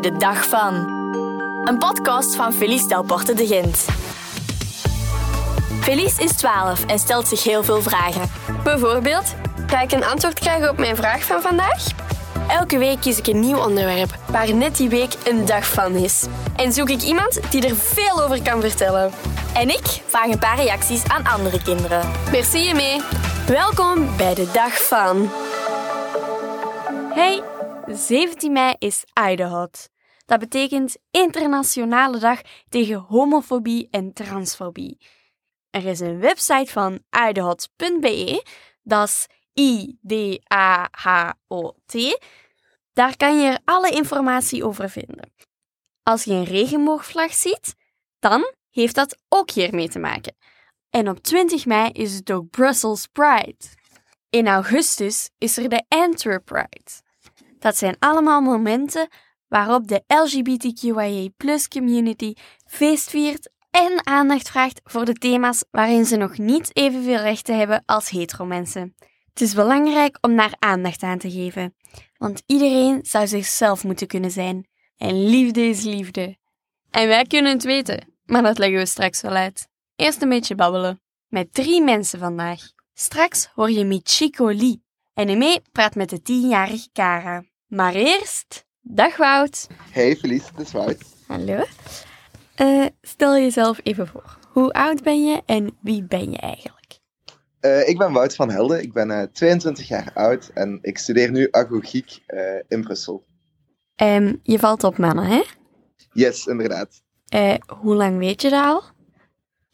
Bij de Dag van. Een podcast van Felice Delporte de Gent. Felice is 12 en stelt zich heel veel vragen. Bijvoorbeeld, ga ik een antwoord krijgen op mijn vraag van vandaag? Elke week kies ik een nieuw onderwerp waar net die week een dag van is. En zoek ik iemand die er veel over kan vertellen. En ik vraag een paar reacties aan andere kinderen. Merci mee. Welkom bij de dag van. Hey, 17 mei is Idehot. Dat betekent Internationale Dag tegen homofobie en transfobie. Er is een website van idehot.be, dat I-D-A-H-O-T. Daar kan je er alle informatie over vinden. Als je een regenboogvlag ziet, dan heeft dat ook hiermee te maken. En op 20 mei is het ook Brussels Pride. In augustus is er de Antwerp Pride. Dat zijn allemaal momenten waarop de LGBTQIA community feestviert en aandacht vraagt voor de thema's waarin ze nog niet evenveel rechten hebben als hetero-mensen. Het is belangrijk om daar aandacht aan te geven, want iedereen zou zichzelf moeten kunnen zijn. En liefde is liefde. En wij kunnen het weten, maar dat leggen we straks wel uit. Eerst een beetje babbelen. Met drie mensen vandaag. Straks hoor je Michiko Lee. En ermee praat met de tienjarige Kara. Maar eerst, dag Wout. Hey Felice, het is Wout. Hallo. Uh, stel jezelf even voor. Hoe oud ben je en wie ben je eigenlijk? Uh, ik ben Wout van Helden, ik ben uh, 22 jaar oud en ik studeer nu agogiek in Brussel. Um, je valt op mannen, hè? Yes, inderdaad. hoe lang weet je dat al?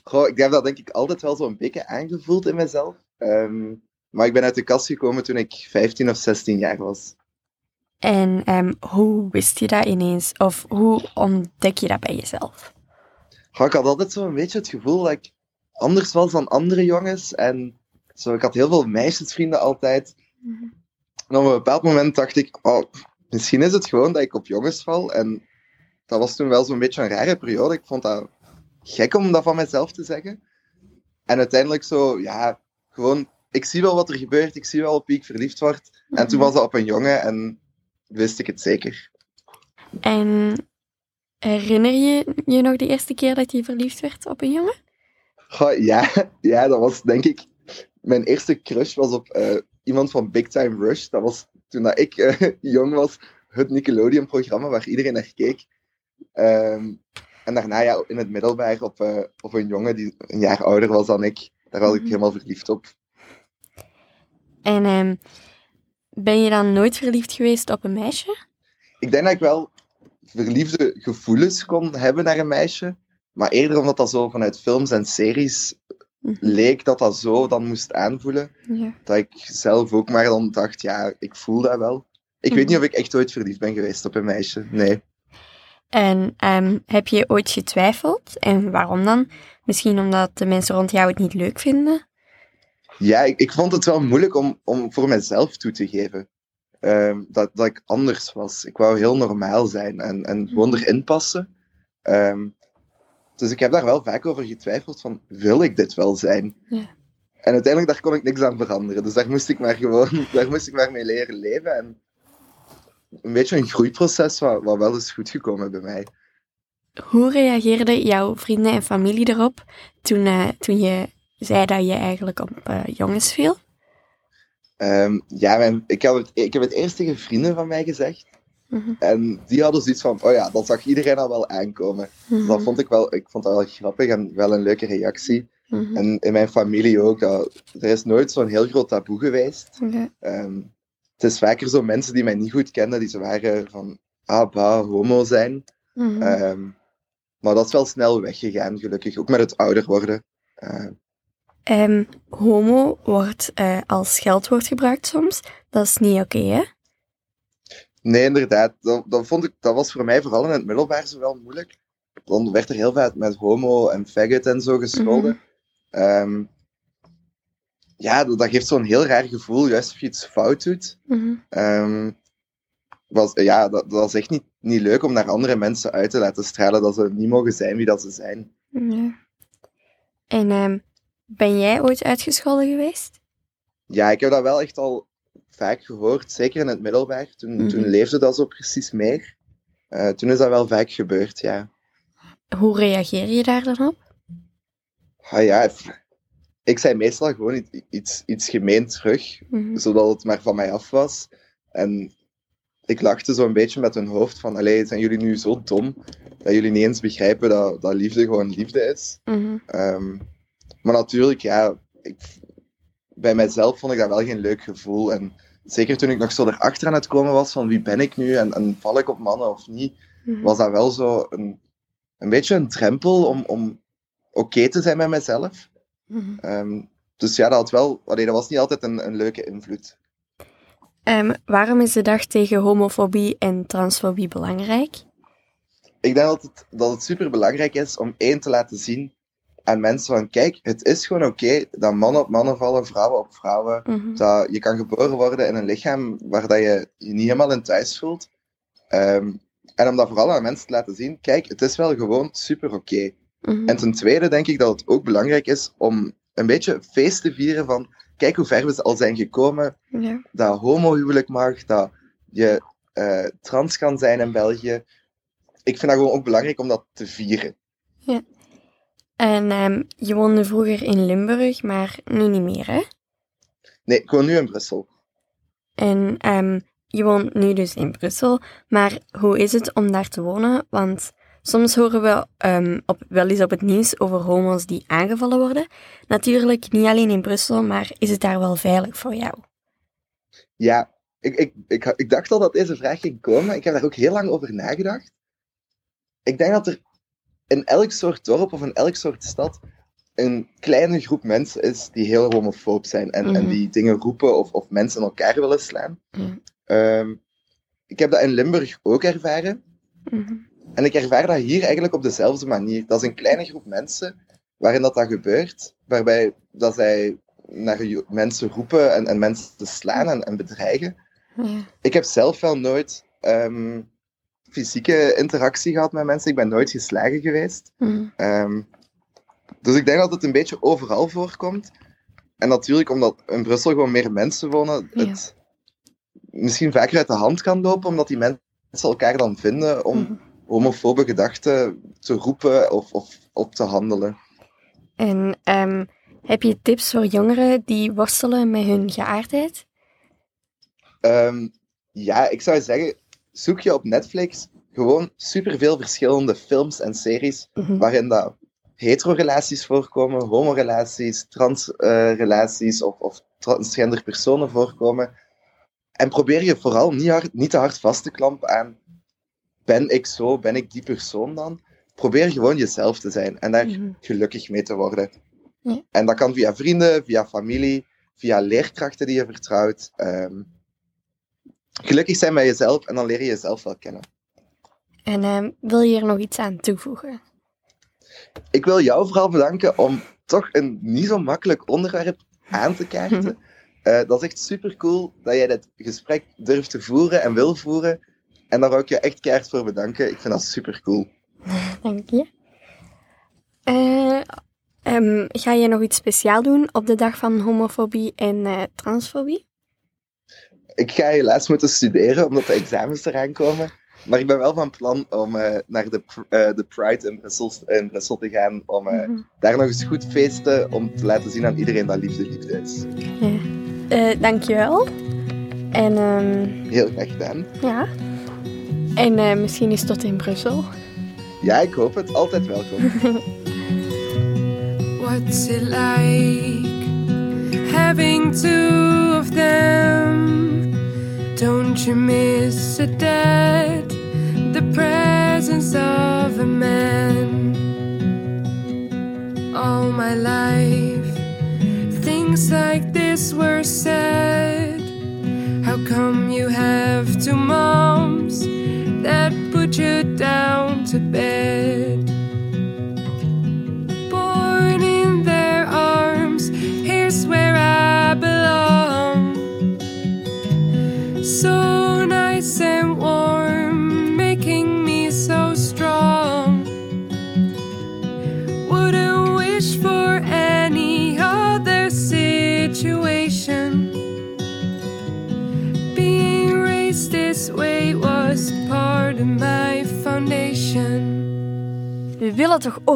Goh, ik heb dat denk ik altijd wel zo'n beetje aangevoeld in mezelf. Um, maar ik ben uit de kast gekomen toen ik 15 of 16 jaar was. En um, hoe wist je dat ineens? Of hoe ontdek je dat bij jezelf? Ik had altijd zo'n beetje het gevoel dat ik anders was dan andere jongens. En zo, ik had heel veel meisjesvrienden altijd. En op een bepaald moment dacht ik, oh, misschien is het gewoon dat ik op jongens val. En dat was toen wel zo'n beetje een rare periode. Ik vond dat gek om dat van mezelf te zeggen. En uiteindelijk zo, ja, gewoon, ik zie wel wat er gebeurt, ik zie wel op wie ik verliefd word. En toen was dat op een jongen en wist ik het zeker. En herinner je je nog de eerste keer dat je verliefd werd op een jongen? Goh, ja, ja, dat was denk ik. Mijn eerste crush was op uh, iemand van Big Time Rush. Dat was toen dat ik uh, jong was, het Nickelodeon-programma waar iedereen naar keek. Um, en daarna ja, in het middelbaar op, uh, op een jongen die een jaar ouder was dan ik. Daar was ik helemaal verliefd op. En um, ben je dan nooit verliefd geweest op een meisje? Ik denk dat ik wel verliefde gevoelens kon hebben naar een meisje. Maar eerder omdat dat zo vanuit films en series mm -hmm. leek dat dat zo dan moest aanvoelen. Ja. Dat ik zelf ook maar dan dacht, ja, ik voel dat wel. Ik mm -hmm. weet niet of ik echt ooit verliefd ben geweest op een meisje. Nee. En um, heb je ooit getwijfeld? En waarom dan? Misschien omdat de mensen rond jou het niet leuk vinden? Ja, ik, ik vond het wel moeilijk om, om voor mezelf toe te geven. Um, dat, dat ik anders was. Ik wou heel normaal zijn en, en gewoon erin passen. Um, dus ik heb daar wel vaak over getwijfeld van, wil ik dit wel zijn? Ja. En uiteindelijk daar kon ik niks aan veranderen. Dus daar moest ik maar gewoon, daar moest ik maar mee leren leven. En een beetje een groeiproces wat, wat wel is goed gekomen bij mij. Hoe reageerden jouw vrienden en familie erop toen, uh, toen je zei dat je eigenlijk op uh, jongens viel? Um, ja, mijn, ik, heb het, ik heb het eerst tegen vrienden van mij gezegd. Mm -hmm. En die hadden zoiets van, oh ja, dat zag iedereen al wel aankomen. Mm -hmm. Dat vond ik wel, ik vond dat wel grappig en wel een leuke reactie. Mm -hmm. En in mijn familie ook. Er is nooit zo'n heel groot taboe geweest. Okay. Um, het is vaker zo mensen die mij niet goed kenden, die zo waren van, ah, bah, homo zijn. Mhm. Um, maar dat is wel snel weggegaan, gelukkig. Ook met het ouder worden. Uh, um, homo wordt uh, als scheldwoord gebruikt soms. Dat is niet oké, okay, hè? Nee, inderdaad. Dat, dat, vond ik, dat was voor mij vooral in het middelbaar zo wel moeilijk. Dan werd er heel veel met homo en faggot en zo gescholden. Mm -hmm. um, ja, dat, dat geeft zo'n heel raar gevoel, juist als je iets fout doet. Mm -hmm. um, was, ja, dat, dat is echt niet, niet leuk om naar andere mensen uit te laten stralen dat ze niet mogen zijn wie dat ze zijn. Ja. En um, ben jij ooit uitgescholden geweest? Ja, ik heb dat wel echt al vaak gehoord, zeker in het middelbaar. Toen, Mhm. toen leefde dat zo precies meer. Eh, toen is dat wel vaak gebeurd, ja. Hoe reageer je daar dan op? Ah ja, ik zei meestal gewoon iets, iets, iets gemeen terug, Mhm. zodat het maar van mij af was. En ik lachte zo een beetje met hun hoofd van, allee, zijn jullie nu zo dom dat jullie niet eens begrijpen dat, dat liefde gewoon liefde is? Mhm. Ehm, maar natuurlijk, ja, ik, bij mijzelf vond ik dat wel geen leuk gevoel. En zeker toen ik nog zo erachter aan het komen was van wie ben ik nu en, en val ik op mannen of niet, Mhm. was dat wel zo een, een beetje een drempel om, om oké te zijn met mezelf. Mhm. Ehm, dus ja, dat, had wel, allee, dat was niet altijd een, een leuke invloed. Ehm, waarom is de dag tegen homofobie en transfobie belangrijk? Ik denk dat het, dat het super belangrijk is om één te laten zien aan mensen van kijk, het is gewoon oké dat mannen op mannen vallen, vrouwen op vrouwen. Mhm. Dat je kan geboren worden in een lichaam waar dat je je niet helemaal in thuis voelt. Ehm, en om dat vooral aan mensen te laten zien, kijk, het is wel gewoon super oké. Mhm. En ten tweede denk ik dat het ook belangrijk is om een beetje feest te vieren van, kijk hoe ver we al zijn gekomen, Ja. dat homohuwelijk mag, dat je eh, trans kan zijn in België. Ik vind dat gewoon ook belangrijk om dat te vieren. En ehm, je woonde vroeger in Limburg, maar nu niet meer, hè? Nee, ik woon nu in Brussel. En ehm, je woont nu dus in Brussel, maar hoe is het om daar te wonen? Want soms horen we ehm, op, wel eens op het nieuws over homo's die aangevallen worden. Natuurlijk niet alleen in Brussel, maar is het daar wel veilig voor jou? Ja, ik, ik, ik, ik dacht al dat deze vraag ging komen. Ik heb daar ook heel lang over nagedacht. Ik denk dat er in elk soort dorp of in elk soort stad een kleine groep mensen is die heel homofoob zijn en, en Mhm. die dingen roepen of, of mensen in elkaar willen slaan. Ja. Ehm, ik heb dat in Limburg ook ervaren. Mhm. En ik ervaar dat hier eigenlijk op dezelfde manier. Dat is een kleine groep mensen waarin dat, dat gebeurt, waarbij dat zij naar mensen roepen en, en mensen te slaan en, en bedreigen. Ik heb zelf wel nooit ehm, fysieke interactie gehad met mensen. Ik ben nooit geslagen geweest. Mhm. Ehm, dus ik denk dat het een beetje overal voorkomt. En natuurlijk, omdat in Brussel gewoon meer mensen wonen, Ja. het misschien vaker uit de hand kan lopen, omdat die mensen elkaar dan vinden om Mhm. homofobe gedachten te roepen of, of op te handelen. En ehm, heb je tips voor jongeren die worstelen met hun geaardheid? Ehm, ja, ik zou zeggen, zoek je op Netflix gewoon superveel verschillende films en series Mhm. waarin dat hetero-relaties voorkomen, homo-relaties, trans-relaties of, of transgender personen voorkomen. En probeer je vooral niet, hard, niet te hard vast te klampen aan ben ik zo, ben ik die persoon dan? Probeer gewoon jezelf te zijn en daar Mhm. gelukkig mee te worden. Ja. En dat kan via vrienden, via familie, via leerkrachten die je vertrouwt. Ehm, gelukkig zijn met jezelf en dan leer je jezelf wel kennen. En ehm, wil je er nog iets aan toevoegen? Ik wil jou vooral bedanken om toch een niet zo makkelijk onderwerp aan te kaarten. Eh, dat is echt super cool dat jij dit gesprek durft te voeren en wil voeren. En daar wil ik je echt keihard voor bedanken. Ik vind dat super cool. Dank je. Eh, ehm, ga je nog iets speciaal doen op de dag van homofobie en eh, transfobie? Ik ga helaas moeten studeren omdat de examens eraan komen. Maar ik ben wel van plan om eh, naar de, eh, de Pride in Brussel, in Brussel te gaan. Om eh, Mhm. daar nog eens goed feesten. Om te laten zien aan iedereen dat liefde liefde is. Ja. Eh, dankjewel. En ehm, Heel graag gedaan. ja. En eh, misschien is tot in Brussel. Ja, ik hoop het. Altijd welkom. What's it like having two of them? Don't you miss a dad? The presence of a man. All my life, things like this were said. How come you have two moms that put you down to bed?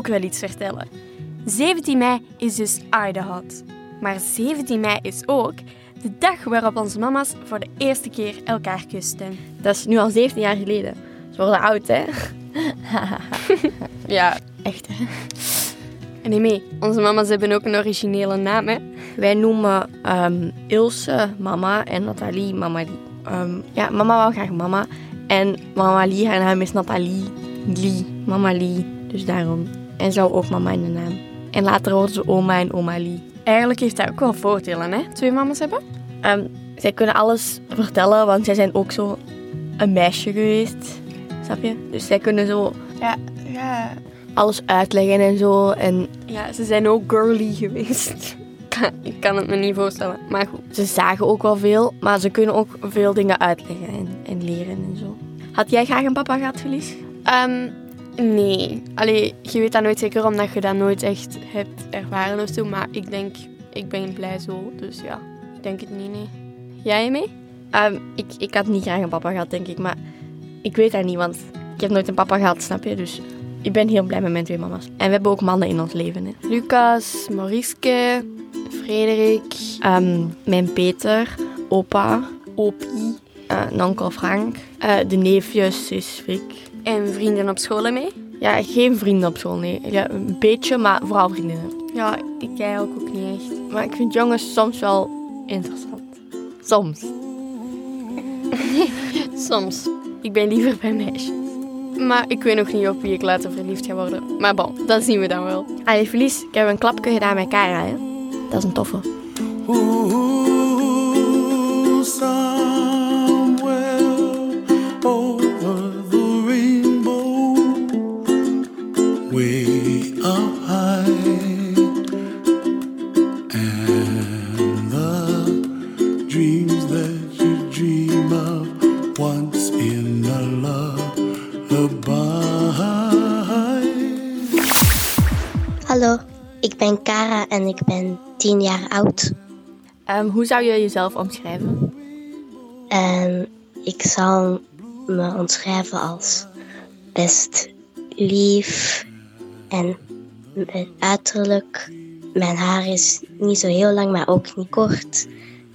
Ook wel iets vertellen. 17 mei is dus Idehot. Maar 17 mei is ook de dag waarop onze mama's voor de eerste keer elkaar kusten. Dat is nu al 17 jaar geleden. Ze worden oud, hè? Ja, Echt, hè? en nee, mee. Onze mama's hebben ook een originele naam, hè? Wij noemen ehm, Ilse mama en Nathalie mama Lie. Ehm, ja, mama wou graag mama. En mama Lie, haar naam is Nathalie Lie. Mama Lie. Dus daarom. En zo ook mama in de naam. En later worden ze oma en oma Lie. Eigenlijk heeft dat ook wel voordelen, hè? Twee mama's hebben. Ehm, zij kunnen alles vertellen, want zij zijn ook zo een meisje geweest. Snap je? Dus zij kunnen zo Ja, ja. alles uitleggen en zo. En Ja, ze zijn ook girly geweest. Ik kan het me niet voorstellen, maar goed. ze zagen ook wel veel, maar ze kunnen ook veel dingen uitleggen en, en leren en zo. Had jij graag een papa gehad, Felice? Ehm, nee. Allee, je weet dat nooit zeker omdat je dat nooit echt hebt ervaren of zo. Maar ik denk, ik ben blij zo. Dus ja, ik denk het niet, nee. Jij mee? Ehm, ik, ik had niet graag een papa gehad, denk ik. Maar ik weet dat niet, want ik heb nooit een papa gehad, snap je? Dus ik ben heel blij met mijn twee mama's. En we hebben ook mannen in ons leven. Hè. Lucas, Mariske, Frederik, Ehm, mijn Peter, opa, Opie een onkel Frank, eh, de neefjes, zus Frik. En vrienden op school mee. Ja, geen vrienden op school, nee. Ja, een beetje, maar vooral vriendinnen. Ja, ik eigenlijk ook niet echt. Maar ik vind jongens soms wel interessant. Soms. Soms. Ik ben liever bij meisjes. Maar ik weet nog niet op wie ik later verliefd ga worden. Maar bon, dat zien we dan wel. Allee, Felice, ik heb een klapje gedaan met Cara, hè. Dat is een toffe. Hoe zou je jezelf omschrijven? En ik zal me omschrijven als best lief en mijn uiterlijk. Mijn haar is niet zo heel lang, maar ook niet kort.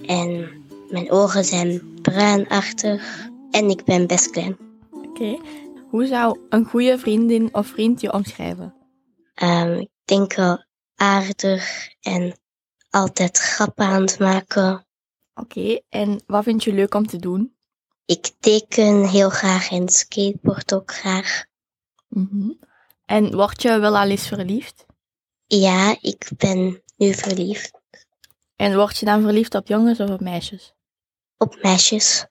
En mijn ogen zijn bruinachtig. En ik ben best klein. Oké. Hoe zou een goede vriendin of vriend je omschrijven? Ehm, ik denk wel aardig en altijd grappen aan het maken. Oké, en wat vind je leuk om te doen? Ik teken heel graag en skateboard ook graag. Mhm. En word je wel al eens verliefd? Ja, ik ben nu verliefd En word je dan verliefd op jongens of op meisjes? op meisjes.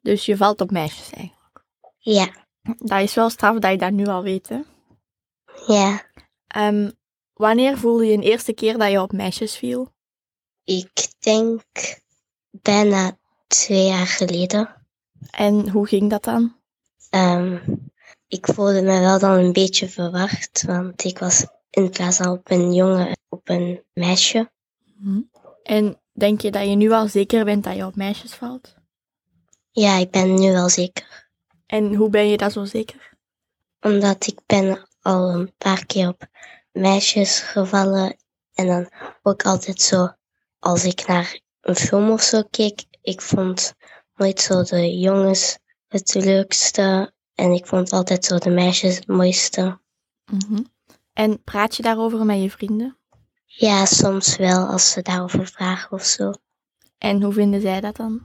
Dus je valt op meisjes eigenlijk. Ja, Dat is wel straf dat je dat nu al weet, hè? ja. Ehm, wanneer voelde je een eerste keer dat je op meisjes viel? Ik denk bijna twee jaar geleden. En hoe ging dat dan? Ehm, ik voelde me wel dan een beetje verward, want ik was in plaats van op een jongen op een meisje. En denk je dat je nu al zeker bent dat je op meisjes valt? Ja, ik ben nu wel zeker. En hoe ben je dat zo zeker? Omdat ik ben al een paar keer op meisjes gevallen. En dan ook altijd zo, als ik naar een film of zo keek, ik vond nooit zo de jongens het leukste. En ik vond altijd zo de meisjes het mooiste. Mhm. En praat je daarover met je vrienden? Ja, soms wel als ze daarover vragen of zo. En hoe vinden zij dat dan?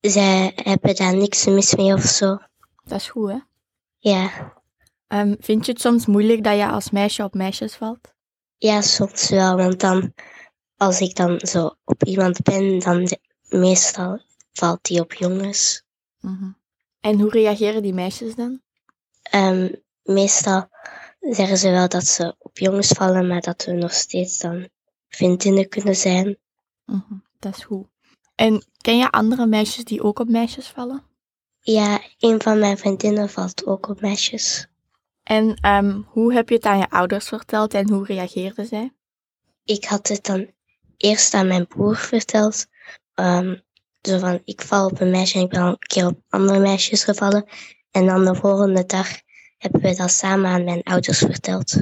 Zij hebben daar niks mis mee of zo. Dat is goed, hè? Ja, Ehm, vind je het soms moeilijk dat je als meisje op meisjes valt? ja soms wel. Want dan, als ik dan zo op iemand ben, dan de- meestal valt die op jongens. Mhm. En hoe reageren die meisjes dan? Ehm, meestal zeggen ze wel dat ze op jongens vallen, maar dat we nog steeds dan vriendinnen kunnen zijn. Mhm, Dat is goed. En ken je andere meisjes die ook op meisjes vallen? Ja, een van mijn vriendinnen valt ook op meisjes. En ehm, hoe heb je het aan je ouders verteld en hoe reageerden zij? Ik had het dan eerst aan mijn broer verteld. Ehm, zo van, ik val op een meisje en ik ben al een keer op andere meisjes gevallen. En dan de volgende dag hebben we dat samen aan mijn ouders verteld.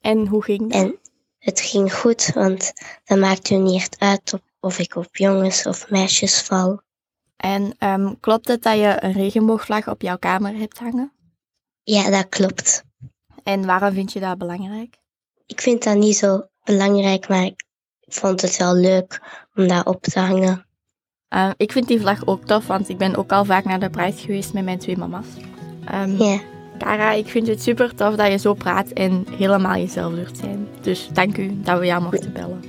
En hoe ging dat? En het ging goed, want dat maakt u niet echt uit of, ik op jongens of meisjes val. En ehm, klopt het dat je een regenboogvlag op jouw kamer hebt hangen? Ja, dat klopt. En waarom vind je dat belangrijk? Ik vind dat niet zo belangrijk, maar ik vond het wel leuk om dat op te hangen. Uh, ik vind die vlag ook tof, want ik ben ook al vaak naar de Pride geweest met mijn twee mama's. Um, Ja, Cara, ik vind het super tof dat je zo praat en helemaal jezelf durft zijn. Dus dank u dat we jou mochten bellen.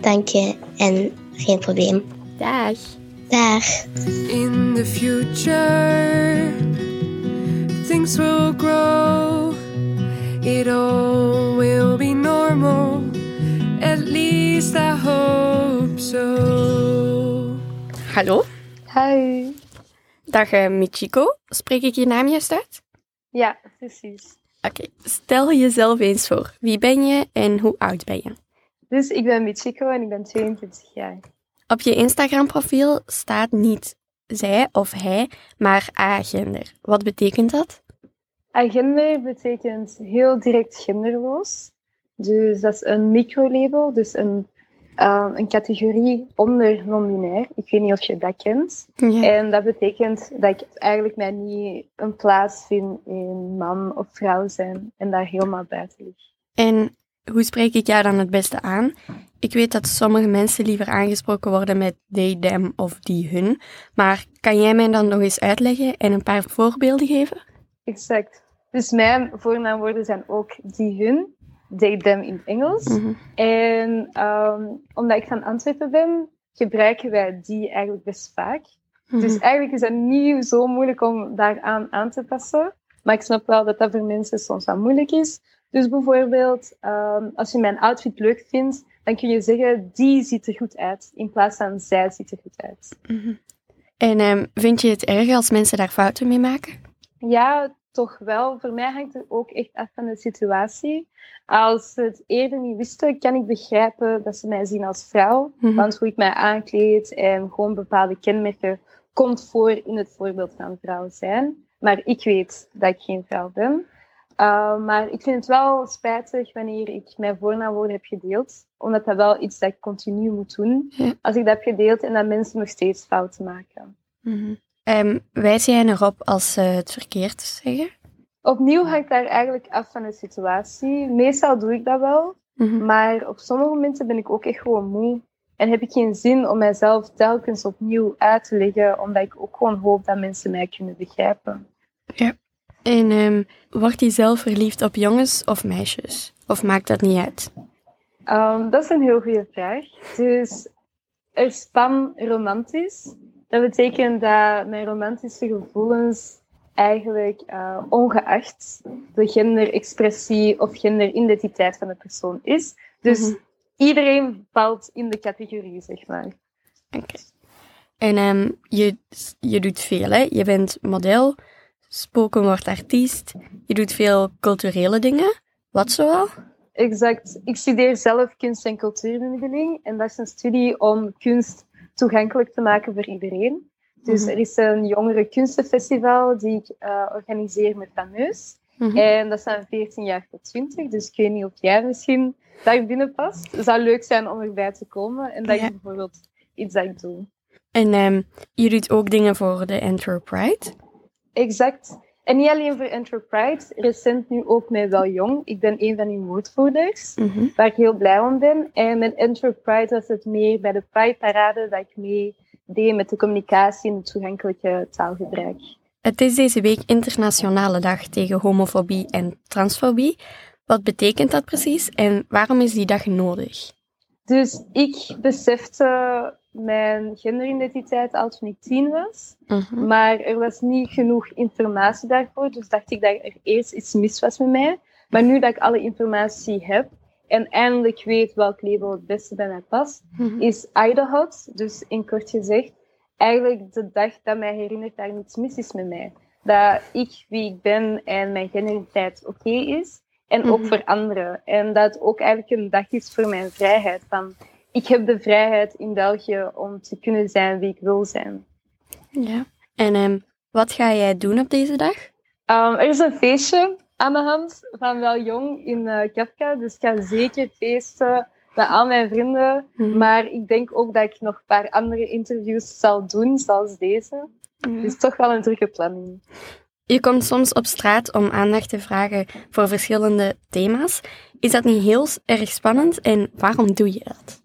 dank je en geen probleem. Dag. Dag. In the future, Hallo. Hi. Dag eh, Michiko. Spreek ik je naam juist uit? Ja, precies. Oké, stel jezelf eens voor. Wie ben je en hoe oud ben je? Dus ik ben Michiko en ik ben 22 jaar. Op je Instagram-profiel staat niet zij of hij, maar agender. Wat betekent dat? Agender betekent heel direct genderloos. Dus dat is een microlabel, dus een, eh, een categorie onder non-binair. Ik weet niet of je dat kent. Ja. En dat betekent dat ik eigenlijk mij niet een plaats vind in man of vrouw zijn en daar helemaal buiten lig. En hoe spreek ik jou dan het beste aan? Ik weet dat sommige mensen liever aangesproken worden met they, them of die, hun. Maar kan jij mij dan nog eens uitleggen en een paar voorbeelden geven? Exact. Dus mijn voornaamwoorden zijn ook die, hun, they, them in Engels. Mhm. En ehm, omdat ik van Antwerpen ben, gebruiken wij die eigenlijk best vaak. Dus eigenlijk is het niet zo moeilijk om daaraan aan te passen. Maar ik snap wel dat dat voor mensen soms wel moeilijk is. Dus bijvoorbeeld, ehm, als je mijn outfit leuk vindt, dan kun je zeggen, die ziet er goed uit, in plaats van zij ziet er goed uit. En ehm, vind je het erg als mensen daar fouten mee maken? Ja, toch wel. Voor mij hangt het ook echt af van de situatie. Als ze het eerder niet wisten, kan ik begrijpen dat ze mij zien als vrouw. Mhm. Want hoe ik mij aankleed en gewoon bepaalde kenmerken komt voor in het voorbeeld van vrouw zijn. Maar ik weet dat ik geen vrouw ben. Uh, maar ik vind het wel spijtig wanneer ik mijn voornaamwoorden heb gedeeld. Omdat dat wel iets dat ik continu moet doen. Als ik dat heb gedeeld en dat mensen nog steeds fouten maken. Ehm, wijs jij erop als ze het verkeerd zeggen? Opnieuw hangt daar eigenlijk af van de situatie. Meestal doe ik dat wel. Mhm. Maar op sommige momenten ben ik ook echt gewoon moe. En heb ik geen zin om mijzelf telkens opnieuw uit te leggen, omdat ik ook gewoon hoop dat mensen mij kunnen begrijpen. En ehm, word je zelf verliefd op jongens of meisjes? Of maakt dat niet uit? Um, dat is een heel goede vraag. Dus er is pan romantisch. Dat betekent dat mijn romantische gevoelens eigenlijk uh, ongeacht de genderexpressie of genderidentiteit van de persoon is. Dus Mhm. iedereen valt in de categorie, zeg maar. Oké. En ehm, je, je doet veel, hè? Je bent model, spoken wordt artiest, je doet veel culturele dingen. Wat zoal? Exact. Ik studeer zelf kunst- en cultuurbemiddeling. En dat is een studie om kunst toegankelijk te maken voor iedereen. Dus Mhm. er is een jongere kunstenfestival die ik eh, organiseer met Fameus. Mhm. En dat is van 14 jaar tot 20. Dus ik weet niet of jij misschien daar binnen past. Het zou leuk zijn om erbij te komen. En dat Ja. is bijvoorbeeld iets dat ik doe. En ehm, je doet ook dingen voor de Antwerp Pride. Exact. En niet alleen voor Enterprise, recent nu ook met Wel Jong. Ik ben een van die woordvoerders, Mhm. waar ik heel blij om ben. En met Enterprise was het meer bij de Pride Parade dat ik mee deed met de communicatie en het toegankelijke taalgebruik. Het is deze week Internationale Dag tegen homofobie en transfobie. Wat betekent dat precies en waarom is die dag nodig? Dus ik besefte mijn genderidentiteit al toen ik tien was. Mhm. Maar er was niet genoeg informatie daarvoor. Dus dacht ik dat er eerst iets mis was met mij. Maar nu dat ik alle informatie heb en eindelijk weet welk label het beste bij mij past, Mhm. is Idahot. Dus in kort gezegd, eigenlijk de dag dat mij herinnert dat er niets mis is met mij. Dat ik wie ik ben en mijn genderidentiteit oké is. En ook Mhm. voor anderen. En dat het ook eigenlijk een dag is voor mijn vrijheid. Van, ik heb de vrijheid in België om te kunnen zijn wie ik wil zijn. Ja. En ehm, wat ga jij doen op deze dag? Um, er is een feestje aan de hand van Wel Jong in uh, Kafka. Dus ik ga zeker feesten met al mijn vrienden. Mhm. Maar ik denk ook dat ik nog een paar andere interviews zal doen, zoals deze. Dus toch wel een drukke planning. Je komt soms op straat om aandacht te vragen voor verschillende thema's. Is dat niet heel erg spannend en waarom doe je dat?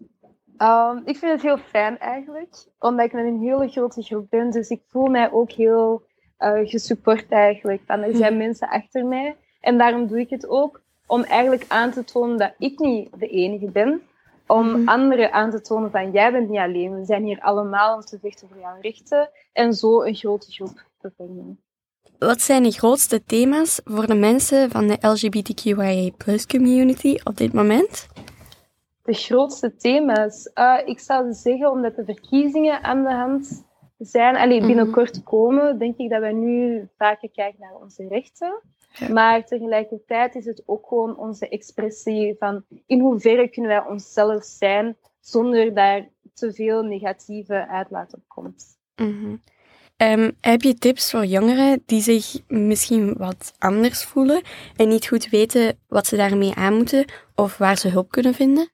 Um, ik vind het heel fijn eigenlijk, omdat ik met een hele grote groep ben. Dus ik voel mij ook heel uh, gesupport eigenlijk. Van, er zijn mensen achter mij. En daarom doe ik het ook, om eigenlijk aan te tonen dat ik niet de enige ben. Om anderen aan te tonen van, jij bent niet alleen. We zijn hier allemaal om te vechten voor jouw rechten. En zo een grote groep te vormen. Wat zijn de grootste thema's voor de mensen van de LGBTQIA community op dit moment? De grootste thema's? Uh, ik zou zeggen, omdat de verkiezingen aan de hand zijn, alleen binnenkort komen, denk ik dat we nu vaker kijken naar onze rechten. Ja. Maar tegelijkertijd is het ook gewoon onze expressie van in hoeverre kunnen wij onszelf zijn zonder daar te veel negatieve uitlaat op komt. Mhm. Um, heb je tips voor jongeren die zich misschien wat anders voelen en niet goed weten wat ze daarmee aan moeten of waar ze hulp kunnen vinden?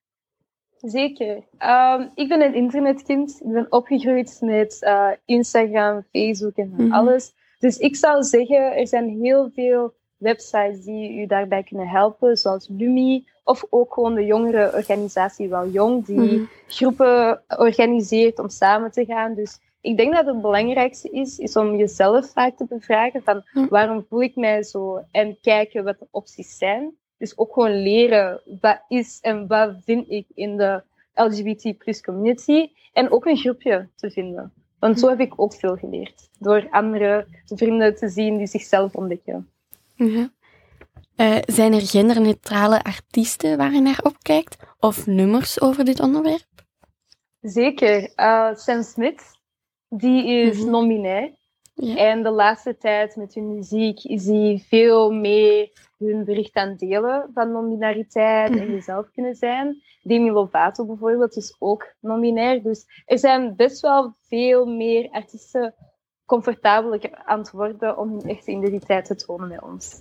Zeker. Um, ik ben een internetkind. Ik ben opgegroeid met uh, Instagram, Facebook en Mhm. alles. Dus ik zou zeggen, er zijn heel veel websites die u daarbij kunnen helpen, zoals Lumi, of ook gewoon de jongere organisatie Wel Jong, die Mhm. groepen organiseert om samen te gaan. Dus ik denk dat het belangrijkste is, is om jezelf vaak te bevragen van waarom voel ik mij zo en kijken wat de opties zijn. Dus ook gewoon leren wat is en wat vind ik in de LGBT plus community. En ook een groepje te vinden. Want zo heb ik ook veel geleerd. Door andere vrienden te zien die zichzelf ontdekken. Ja. Eh, zijn er genderneutrale artiesten waar je naar opkijkt of nummers over dit onderwerp? Zeker. Uh, Sam Smith, die is Mhm. non-binair. Ja. En de laatste tijd met hun muziek is hij veel meer hun bericht aan delen van non-binariteit en Mhm. jezelf kunnen zijn. Demi Lovato bijvoorbeeld is ook non-binair. Dus er zijn best wel veel meer artiesten comfortabeler aan het worden om hun echte identiteit te tonen bij ons.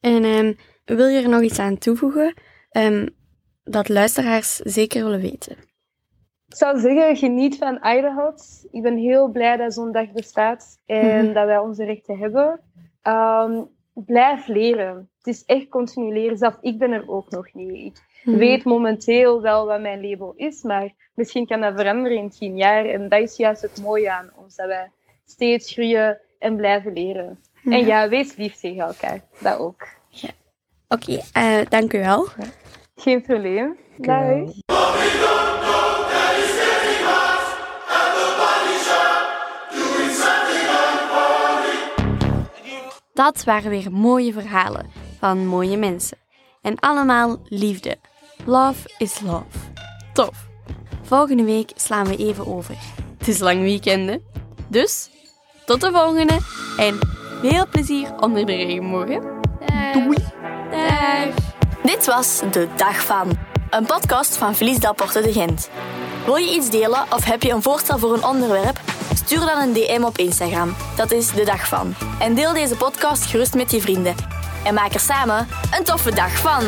En ehm, wil je er nog iets aan toevoegen ehm, dat luisteraars zeker willen weten? Ik zou zeggen, geniet van Idaho. Ik ben heel blij dat zo'n dag bestaat en Mhm. dat wij onze rechten hebben. Ehm, blijf leren. Het is echt continu leren. Zelf ik ben er ook nog niet. Ik Mhm. weet momenteel wel wat mijn label is, maar misschien kan dat veranderen in tien jaar. En dat is juist het mooie aan ons, dat wij steeds groeien en blijven leren. En ja, wees lief tegen elkaar. Dat ook. Oké, eh, dank u wel. Geen probleem. Dag. Dat waren weer mooie verhalen van mooie mensen. En allemaal liefde. Love is love. Tof. Volgende week slaan we even over. Het is lang weekend, hè? Dus, tot de volgende. En veel plezier onder de regenbogen. Doei. Dag. Dit was De Dag van, een podcast van Felice Delporte de Gent. Wil je iets delen of heb je een voorstel voor een onderwerp? Stuur dan een DM op Instagram. Dat is De Dag van. En deel deze podcast gerust met je vrienden. En maak er samen een toffe dag van.